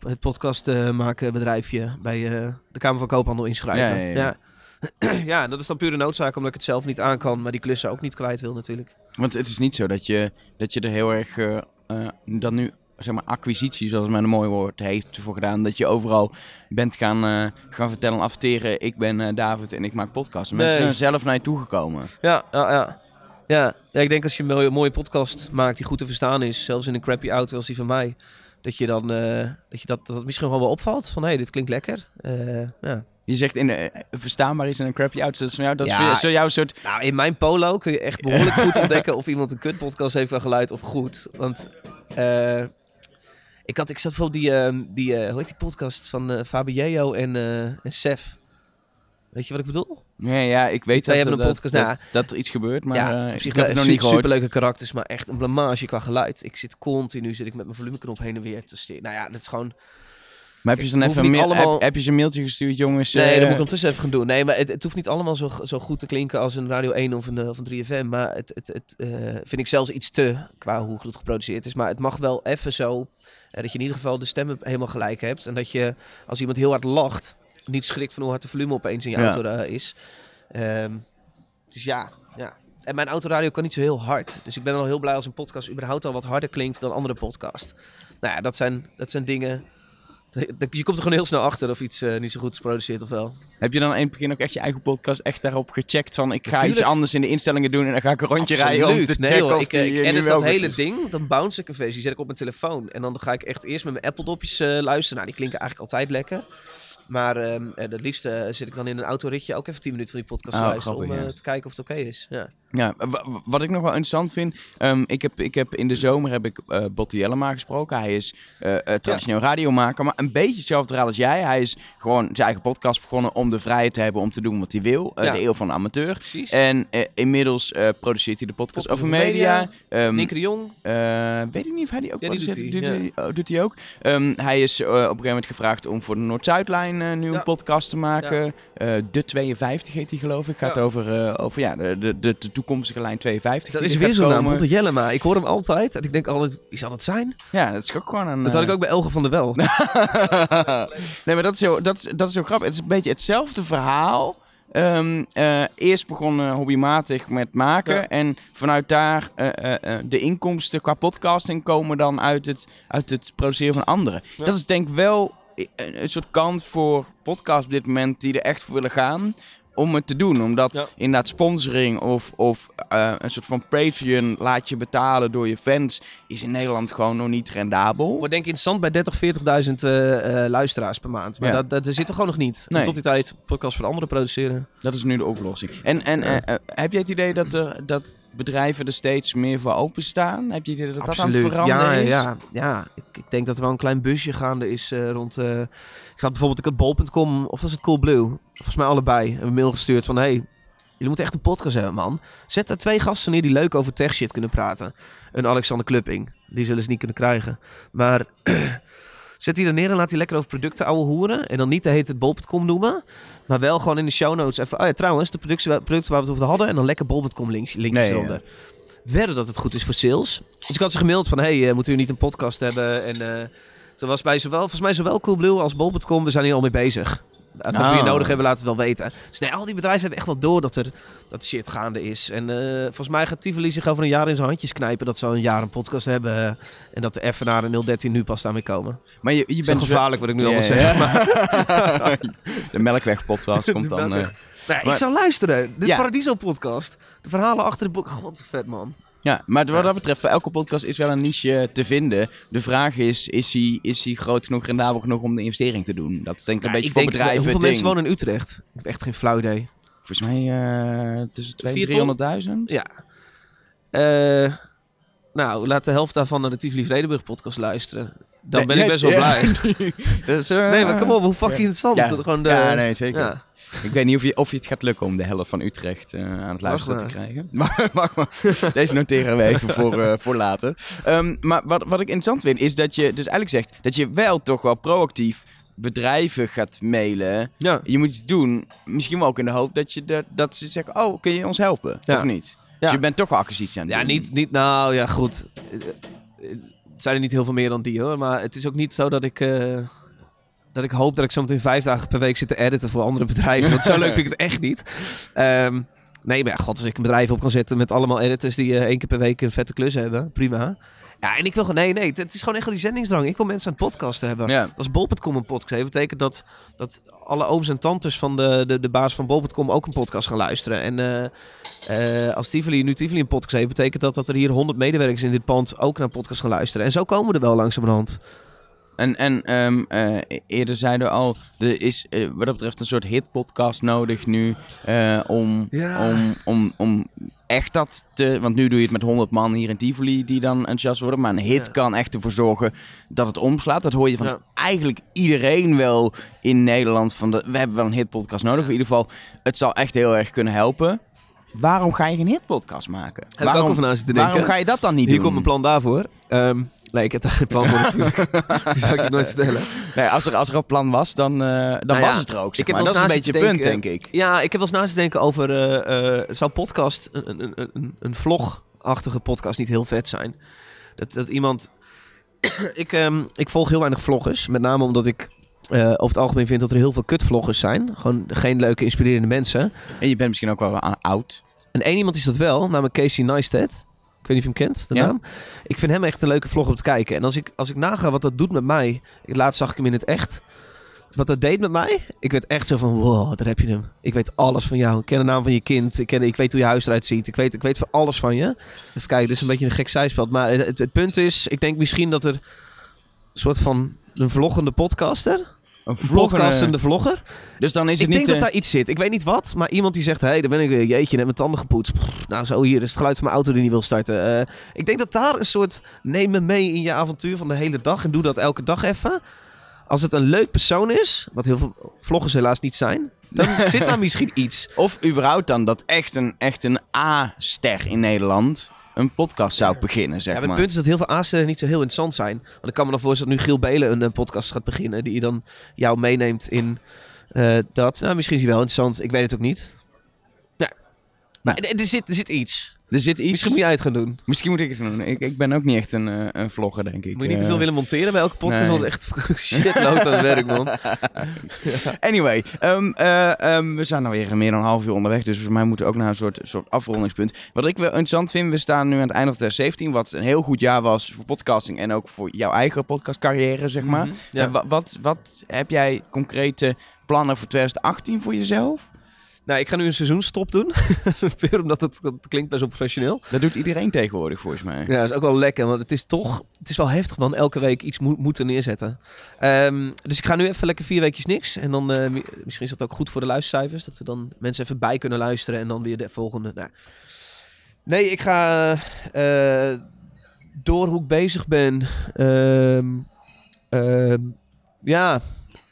het podcast eh, maken bedrijfje bij eh, de Kamer van Koophandel inschrijven. Ja, ja, ja. Ja. ja, dat is dan pure noodzaak, omdat ik het zelf niet aan kan, maar die klussen ook niet kwijt wil natuurlijk. Want het is niet zo dat je, dat je er heel erg eh, dan nu zeg maar acquisitie, zoals men een mooi woord heeft voor gedaan, dat je overal bent gaan, eh, gaan vertellen, aftereren. Ik ben David en ik maak podcasts. En Mensen Nee. zijn zelf naar je toegekomen. Ja, ja, ja. Ja, ja ik denk als je een mooie, mooie podcast maakt die goed te verstaan is, zelfs in een crappy auto als die van mij, dat je dan dat, je dat, dat misschien gewoon wel opvalt van hé, hey, dit klinkt lekker. Ja. Je zegt in de, verstaanbaar is in een crappy is van jou, dat is Ja. zo jouw soort. Nou, in mijn polo kun je echt behoorlijk goed ontdekken of iemand een kutpodcast heeft qua geluid of goed. Want eh, ik, had, ik zat bijvoorbeeld die, eh, die eh, hoe heet die podcast van eh Fabio en, eh en Sef. Weet je wat ik bedoel? Ja, ja, ik weet dat, hebben een dat, podcast, dat, nou, dat er iets gebeurt, maar ja, eh, ik heb het nog niet gehoord. superleuke karakters, maar echt een blamage qua geluid. Ik zit continu, zit ik met mijn volumeknop heen en weer te steken. Nou ja, dat is gewoon... Maar heb je ze dan even mail- allemaal- heb, heb je ze een mailtje gestuurd, jongens? Nee, eh, dat moet ik ondertussen even gaan doen. Nee, maar het, het hoeft niet allemaal zo, zo goed te klinken als een Radio 1 of een, eh, of een 3FM. Maar het, het, het eh, vind ik zelfs iets te, qua hoe goed geproduceerd is. Maar het mag wel even zo, eh, dat je in ieder geval de stemmen helemaal gelijk hebt. En dat je, als iemand heel hard lacht, niet schrikt van hoe hard de volume opeens in je Ja. auto eh, is. Ehm, dus ja, ja. En mijn autoradio kan niet zo heel hard. Dus ik ben al heel blij als een podcast überhaupt al wat harder klinkt dan andere podcast. Nou ja, dat zijn, dat zijn dingen... Je komt er gewoon heel snel achter of iets eh, niet zo goed is geproduceerd of wel. Heb je dan in het begin ook echt je eigen podcast echt daarop gecheckt van ik ga Natuurlijk. iets anders in de instellingen doen en dan ga ik een rondje Absoluut. rijden om te nee, checken hoor, of ik, die, ik eh, edit dat hele is. ding, dan bounce ik een versie, zet ik op mijn telefoon. En dan ga ik echt eerst met mijn Apple-dopjes eh, luisteren. Nou, die klinken eigenlijk altijd lekker. Maar ehm eh, het liefst eh, zit ik dan in een autoritje ook even 10 minuten van die podcast te Oh, luisteren. grappig, om eh, ja. te kijken of het oké is. Ja. Ja, wa- wa- wat ik nog wel interessant vind, ehm, ik, heb, ik heb in de zomer heb ik eh Botti Jellema gesproken. Hij is eh, eh, traditioneel radiomaker, maar een beetje hetzelfde verhaal als jij. Hij is gewoon zijn eigen podcast begonnen om de vrijheid te hebben om te doen wat hij wil. Ja. De eeuw van de amateur. Precies. En inmiddels produceert hij de podcast over media. media. Ehm, Nick de Jong. weet ik niet of hij die ook Ja, die doet hij, doet, hij, oh, doet hij ook. Ehm, hij is op een gegeven moment gevraagd om voor de Noord-Zuidlijn nu Ja. een podcast te maken. De 52 heet die geloof ik. Gaat Ja. over, over ja, de, de, de, de toekomstige lijn 52. Dat is er weer zo'n naam. Botte Jellema. Ik hoor hem altijd en ik denk altijd, wie zal dat zijn? Ja, dat is ook gewoon een... Dat had eh, ik ook bij Elge van der Wel. nee, maar dat is, zo, dat, is, dat is zo grappig. Het is een beetje hetzelfde verhaal. Ehm, eh, eerst begon hobbymatig met maken. Ja. En vanuit daar eh, eh, eh, de inkomsten qua podcasting komen dan uit het, uit het produceren van anderen. Ja. Dat is denk ik wel een, een soort kant voor podcast op dit moment die er echt voor willen gaan. Om het te doen. Omdat Ja. inderdaad sponsoring of, of eh, een soort van Patreon laat je betalen door je fans. Is in Nederland gewoon nog niet rendabel. Wordt denk ik interessant bij 30, 40.000 eh, eh, luisteraars per maand. Maar Ja. dat, dat zitten we gewoon nog niet. Nee. Tot die tijd podcast voor anderen produceren. Dat is nu de oplossing. En, en Ja. eh, eh, heb jij het idee dat, er, dat bedrijven er steeds meer voor openstaan? Heb je dat dat aan het veranderen ja, ja, ja. Ik, ik denk dat er wel een klein busje gaande is eh, rond... eh, ik zat bijvoorbeeld, ik had bol.com of was het Coolblue? Volgens mij allebei. Een mail gestuurd van... Hey, jullie moeten echt een podcast hebben, man. Zet er twee gasten neer die leuk over tech shit kunnen praten. Een Alexander Klupping. Die zullen ze niet kunnen krijgen. Maar zet die er neer en laat die lekker over producten ouwe hoeren. En dan niet de heet het bol.com noemen. Maar wel gewoon in de show notes even... Oh ja, trouwens, de producten, producten waar we het over hadden. En dan lekker bol.com links, linkjes Nee, ja. eronder. Wedden dat het goed is voor sales. Dus ik had ze gemaild van... Hey, eh, moeten u niet een podcast hebben? En eh, toen was bij zowel, volgens mij zowel Coolblue als bol.com... We zijn hier al mee bezig. Als we je Nou. nodig hebben, laten we het wel weten. Dus nee, al die bedrijven hebben echt wel door dat er dat shit gaande is. En eh, volgens mij gaat Tivoli zich over een jaar in zijn handjes knijpen... dat ze al een jaar een podcast hebben... eh, en dat de Effenaar en 013 nu pas daarmee komen. Maar je, je bent gevaarlijk wat ik nu allemaal zeg. Maar, de Melkweg-podcast komt De dan... eh, nou, Maar- ik zou luisteren. De Ja. Paradiso-podcast. De verhalen achter de boek. God, wat vet, man. Ja, maar wat dat betreft, voor elke podcast is wel een niche te vinden. De vraag is, is hij is hij groot genoeg, rendabel genoeg om de investering te doen? Dat is denk ik een beetje ik voor denk, bedrijven Hoeveel het mensen ding. wonen in Utrecht? Ik heb echt geen flauw idee. Volgens mij eh, tussen 200 Vier en 300.000. Ja. Eh, nou, laat de helft daarvan naar de Tivoli Vredenburg podcast luisteren. Dan ben ik best wel blij. Dat is, eh, Nee, maar kom op, hoe fucking interessant. Ja. Gewoon de, Ja, nee, zeker. Ja. Ik weet niet of je, of je het gaat lukken om de helft van Utrecht eh, aan het luisteren te krijgen. Maar, maar, maar deze noteren we even voor, eh, voor later. Ehm, maar wat, wat ik interessant vind, is dat je dus eigenlijk zegt dat je wel toch wel proactief bedrijven gaat mailen. Ja. Je moet iets doen, misschien wel ook in de hoop dat, je de, dat ze zeggen, oh, kun je ons helpen? Ja. Of niet? Ja. Dus je bent toch wel acquisitie aan het Ja, doen. niet, niet, nou ja, goed. Eh, Het zijn er niet heel veel meer dan die hoor. Maar het is ook niet zo dat ik, dat ik hoop dat ik zo meteen vijf dagen per week zit te editen voor andere bedrijven. Want zo leuk vind ik het echt niet. Ehm, nee, maar ja, god, als ik een bedrijf op kan zetten met allemaal editors die eh, één keer per week een vette klus hebben, prima. Ja, en ik wil gewoon, nee, nee, het, is gewoon echt die zendingsdrang. Ik wil mensen aan het podcasten hebben. Ja. Als bol.com een podcast heeft, betekent dat dat alle ooms en tantes van de, de, de baas van bol.com ook een podcast gaan luisteren. En eh, eh, als Tivoli nu Tivoli een podcast heeft, betekent dat dat er hier 100 medewerkers in dit pand ook naar een podcast gaan luisteren. En zo komen we er wel langzamerhand. En, en ehm, eh, eerder zeiden we al, er is eh, wat dat betreft een soort hitpodcast nodig nu eh, om, Ja. om, om, om echt dat te... Want nu doe je het met 100 man hier in Tivoli die dan enthousiast worden. Maar een hit Ja. kan echt ervoor zorgen dat het omslaat. Dat hoor je van Ja. eigenlijk iedereen wel in Nederland. Van de, we hebben wel een hitpodcast nodig. In ieder geval, het zal echt heel erg kunnen helpen. Waarom ga je geen hitpodcast maken? Heb ik waarom, ook over na zitten denken. waarom ga je dat dan niet Hier doen? komt mijn plan daarvoor. Ehm, nee, ik heb daar geen plan voor natuurlijk. Die zou ik je nooit vertellen. Nee, als, er, als er een plan was, dan, eh, dan Nou was ja, het er ook. Zeg ik heb maar. wel Dat is een eens beetje het punt, denk ik. Ja, ik heb wel eens naast te denken over... eh, eh, zou podcast, een, een, een- een, vlogachtige podcast niet heel vet zijn? Dat, dat iemand... ik, ehm, ik volg heel weinig vloggers. Met name omdat ik eh, over het algemeen vind dat er heel veel kutvloggers zijn. Gewoon geen leuke, inspirerende mensen. En je bent misschien ook wel aan- oud. En één iemand is dat wel, namelijk Casey Neistat. Ik weet niet of je hem kent, de Ja. naam. Ik vind hem echt een leuke vlog om te kijken. En als ik, als ik naga wat dat doet met mij. Laatst zag ik hem in het echt. Wat dat deed met mij. Ik werd echt zo van, wow, daar heb je hem. Ik weet alles van jou. Ik ken de naam van je kind. Ik, ken, ik weet hoe je huis eruit ziet. Ik weet, ik weet van alles van je. Even kijken, dit is een beetje een gek zijspel. Maar het, het, het punt is, ik denk misschien dat er een soort van een vloggende podcaster. Een Een podcastende vlogger. Dus dan is Ik het denk niet... dat eh, daar iets zit. Ik weet niet wat, maar iemand die zegt... hé, hey, daar ben ik weer. Jeetje, net mijn tanden gepoetst. Pff, nou, zo hier is het geluid van mijn auto die niet wil starten. Eh, ik denk dat daar een soort... neem me mee in je avontuur van de hele dag... en doe dat elke dag even. Als het een leuk persoon is... wat heel veel vloggers helaas niet zijn... dan zit daar misschien iets. Of überhaupt dan dat echt een, echt een A-ster in Nederland een podcast zou beginnen, zeg Ja, maar het punt is dat heel veel aanstellingen niet zo heel interessant zijn. Want ik kan me dan voorstellen dat nu Giel Belen een, eh, podcast gaat beginnen... die dan jou meeneemt in eh, dat. Nou, misschien is hij wel interessant. Ik weet het ook niet. Ja. Maar er, er zit, er zit iets. Er zit iets... Misschien moet jij het gaan doen. Misschien moet ik het doen. Ik, ik ben ook niet echt een, eh, een vlogger, denk ik. Moet je niet te Eh, veel willen monteren bij elke podcast, nee. want echt shitload aan werk, man. Anyway, ehm, eh, ehm, we zijn alweer meer dan een half uur onderweg, dus voor mij moeten we ook naar een soort, soort afrondingspunt. Wat ik wel interessant vind, we staan nu aan het einde van 2017, wat een heel goed jaar was voor podcasting en ook voor jouw eigen podcastcarrière, zeg maar. Mhm, ja. Wa- wat, wat heb jij concrete plannen voor 2018 voor jezelf? Nou, ik ga nu een seizoenstop doen. Puur omdat het, dat klinkt best wel professioneel. Dat doet iedereen tegenwoordig, volgens mij. Ja, dat is ook wel lekker, want het is toch... Het is wel heftig, man. Elke week iets moet moeten neerzetten. Ehm, dus ik ga nu even lekker vier weekjes niks. En dan, eh, mi- misschien is dat ook goed voor de luistercijfers. Dat er dan mensen even bij kunnen luisteren en dan weer de volgende. Nou. Nee, ik ga eh, door hoe ik bezig ben. ehm, ehm, ja,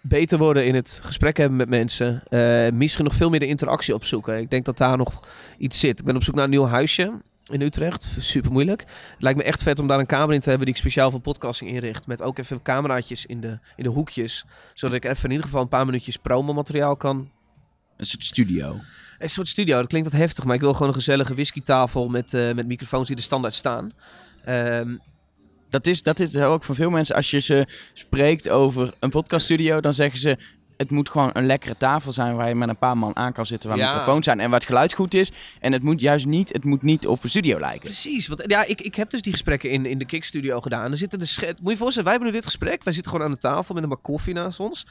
beter worden in het gesprek hebben met mensen. Eh, misschien nog veel meer de interactie opzoeken. Ik denk dat daar nog iets zit. Ik ben op zoek naar een nieuw huisje in Utrecht. Super moeilijk. Het lijkt me echt vet om daar een kamer in te hebben die ik speciaal voor podcasting inricht. Met ook even cameraatjes in de, in de hoekjes. Zodat ik even in ieder geval een paar minuutjes promomateriaal kan. Een soort studio. Een soort studio, dat klinkt wat heftig. Maar ik wil gewoon een gezellige whiskytafel met, eh, met microfoons die er standaard staan. Ehm, Dat is, dat is ook van veel mensen. Als je ze spreekt over een podcaststudio, dan zeggen ze... Het moet gewoon een lekkere tafel zijn waar je met een paar man aan kan zitten, waar Ja. microfoons zijn en waar het geluid goed is. En het moet juist niet, het moet niet op een studio lijken. Precies, want ja, ik, ik heb dus die gesprekken in, in de Kick Studio gedaan. Er zitten de Moet je je voorstellen, wij hebben nu dit gesprek. Wij zitten gewoon aan de tafel met een bak koffie naast ons.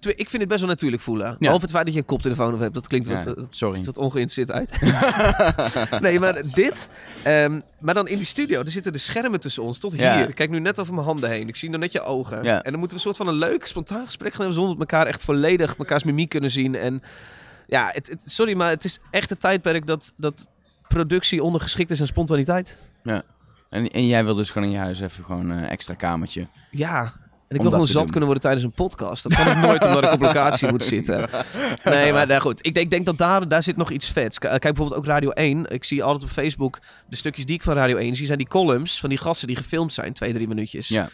Ik vind het best wel natuurlijk voelen. Behalve het feit dat je een koptelefoon op hebt. Dat klinkt wat, Ja, dat sorry. wat ongeïnteresseerd uit. nee, maar dit. ehm, maar dan in die studio, er zitten de schermen tussen ons tot hier. Ja. Ik kijk nu net over mijn handen heen. Ik zie nog net je ogen. Ja. En dan moeten we een soort van een leuk, spontaan gesprek gaan hebben... zonder dat elkaar echt volledig mekaars mimiek kunnen zien. En ja, het, het- sorry, maar het is echt een tijdperk dat, dat productie ondergeschikt is aan spontaniteit. En, en jij wil dus gewoon in je huis even gewoon een extra kamertje. Ja. En ik wil gewoon zat kunnen worden tijdens een podcast. Dat kan ik nooit omdat ik op locatie moet zitten. Nee, maar nou goed. Ik denk, ik denk dat daar, daar zit nog iets vets. K- Kijk bijvoorbeeld ook Radio 1. Ik zie altijd op Facebook de stukjes die ik van Radio 1 zie. Zijn die columns van die gasten die gefilmd zijn. Twee, drie minuutjes. Ja.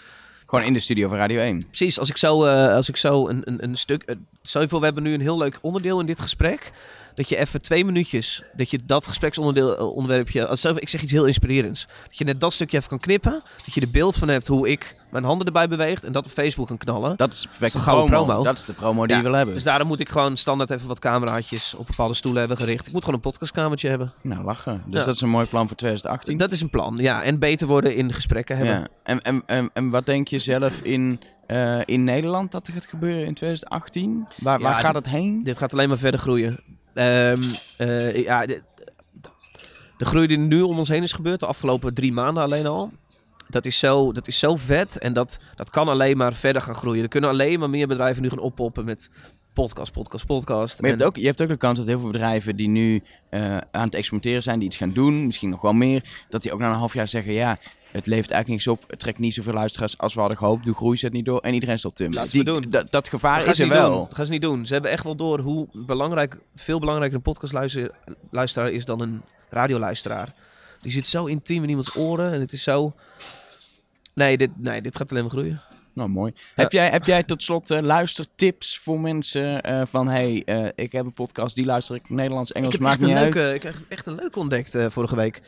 Gewoon in de studio van Radio 1. Precies. Als ik zo, eh, als ik zo een, een, een stuk... eh, stel je voor, we hebben nu een heel leuk onderdeel in dit gesprek. Dat je even twee minuutjes, dat je dat gespreksonderdeel, eh, voor, Ik zeg iets heel inspirerends. Dat je net dat stukje even kan knippen. Dat je er beeld van hebt hoe ik mijn handen erbij beweegt. En dat op Facebook kan knallen. Dat is een gouden promo. promo. Dat is de promo die Ja, je wil hebben. Dus daarom moet ik gewoon standaard even wat cameraatjes op bepaalde stoelen hebben gericht. Ik moet gewoon een podcastkamertje hebben. Nou, lachen. Dus Ja. dat is een mooi plan voor 2018. Dat is een plan, ja. En beter worden in gesprekken hebben. ja. en, en, en, en wat denk je zelf in, eh, in Nederland dat er gaat gebeuren in 2018? Waar, Ja, waar gaat dit- het heen? Dit gaat alleen maar verder groeien. Ehm, eh, ja, de, de groei die nu om ons heen is gebeurd, de afgelopen drie maanden alleen al. Dat is zo, dat is zo vet en dat, dat kan alleen maar verder gaan groeien. Er kunnen alleen maar meer bedrijven nu gaan oppoppen met podcast, podcast, podcast. Maar je hebt, ook, je hebt ook de kans dat heel veel bedrijven die nu eh, aan het experimenteren zijn, die iets gaan doen, misschien nog wel meer, dat die ook na een half jaar zeggen, ja, het levert eigenlijk niks op, het trekt niet zoveel luisteraars als we hadden gehoopt, de groei zet niet door en iedereen stopt we Die- doen. Dat, gevaar is er wel. doen. Dat gaan ze niet doen. Ze hebben echt wel door hoe belangrijk, veel belangrijker een podcastluisteraar is dan een radioluisteraar. Die zit zo intiem in iemands oren en het is zo... Nee, dit, nee, dit gaat alleen maar groeien. Nou, mooi. Heb, jij, heb jij tot slot eh, luistertips voor mensen eh, van, hey, eh, ik heb een podcast, die luister ik, Nederlands, Engels, ik heb maakt niet een uit. leuke, ik heb echt een leuke ontdekt vorige week.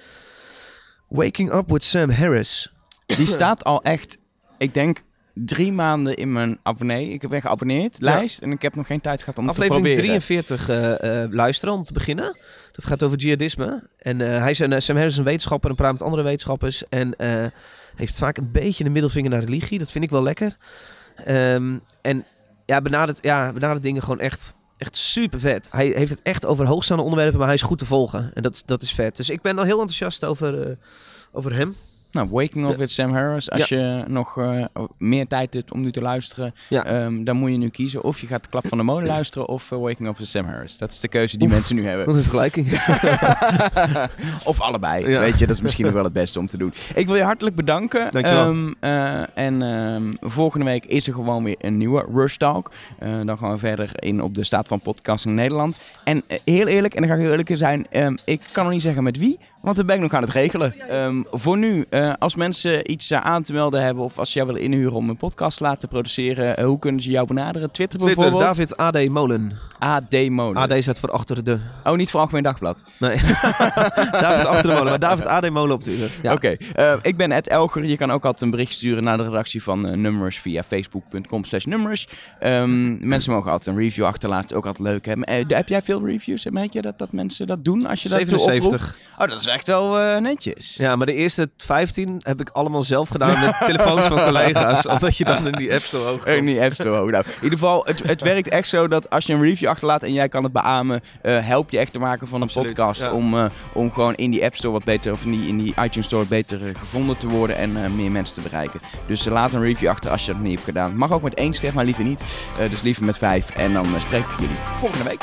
Waking Up with Sam Harris. Die staat al echt, ik denk, drie maanden in mijn abonnee. Ik ben geabonneerd, lijst. En ik heb nog geen tijd gehad om Aflevering te proberen. 43 eh, eh, luisteren om te beginnen. Dat gaat over jihadisme. En eh, hij is een, Sam Harris is een wetenschapper en praat met andere wetenschappers. En heeft vaak een beetje een middelvinger naar religie. Dat vind ik wel lekker. Ehm, en ja, benadert, ja, benadert dingen gewoon echt, echt super vet. Hij heeft het echt over hoogstaande onderwerpen, maar hij is goed te volgen. En dat, dat is vet. Dus ik ben al heel enthousiast over, eh, over hem. Nou, Waking Up with Sam Harris. Als je nog eh, meer tijd hebt om nu te luisteren, Ja. ehm, dan moet je nu kiezen. Of je gaat de Klap van de Molen luisteren of eh, Waking Up with Sam Harris. Dat is de keuze die mensen nu hebben. Wat een vergelijking. of allebei. Ja. Weet je, dat is misschien nog wel het beste om te doen. Ik wil je hartelijk bedanken. Dankjewel. Ehm, eh, en ehm, volgende week is er gewoon weer een nieuwe Rush Talk. Dan gaan we verder in op de staat van podcasting in Nederland. En heel eerlijk, en dan ga ik heel eerlijk zijn, ik kan nog niet zeggen met wie, want dat ben ik nog aan het regelen. Ehm, voor nu, eh, als mensen iets eh, aan te melden hebben of als ze jou willen inhuren om een podcast te laten produceren, eh, hoe kunnen ze jou benaderen? Twitter, Twitter, bijvoorbeeld? David AD Molen. AD Molen. AD staat voor achter de... Oh, niet voor Algemeen Dagblad. Nee. David achter de molen, maar David AD Molen op Twitter. Ja. Oké, ik ben Ed Elger. Je kan ook altijd een bericht sturen naar de redactie van Numbers via facebook.com slash numbers. Ehm, mensen mogen altijd een review achterlaten, ook altijd leuk. Hè? Eh, heb jij veel reviews? Merk je dat, dat mensen dat doen als je dat toe oproept? 77. Oh, dat is echt wel eh, netjes. Ja, maar de eerste 15 heb ik allemaal zelf gedaan met telefoons van collega's. Omdat je dan in die app zo hoog komt. niet apps zo hoog. Nou, in ieder geval, het, het werkt echt zo dat als je een review achterlaat en jij kan het beamen, eh, help je echt te maken van een Absoluut, podcast. ja. Om, eh, om gewoon in die App Store wat beter, of in die, in die iTunes Store beter gevonden te worden en meer mensen te bereiken. Dus laat een review achter als je dat nog niet hebt gedaan. Mag ook met één ster, maar liever niet. Dus liever met vijf. En dan spreek ik jullie volgende week.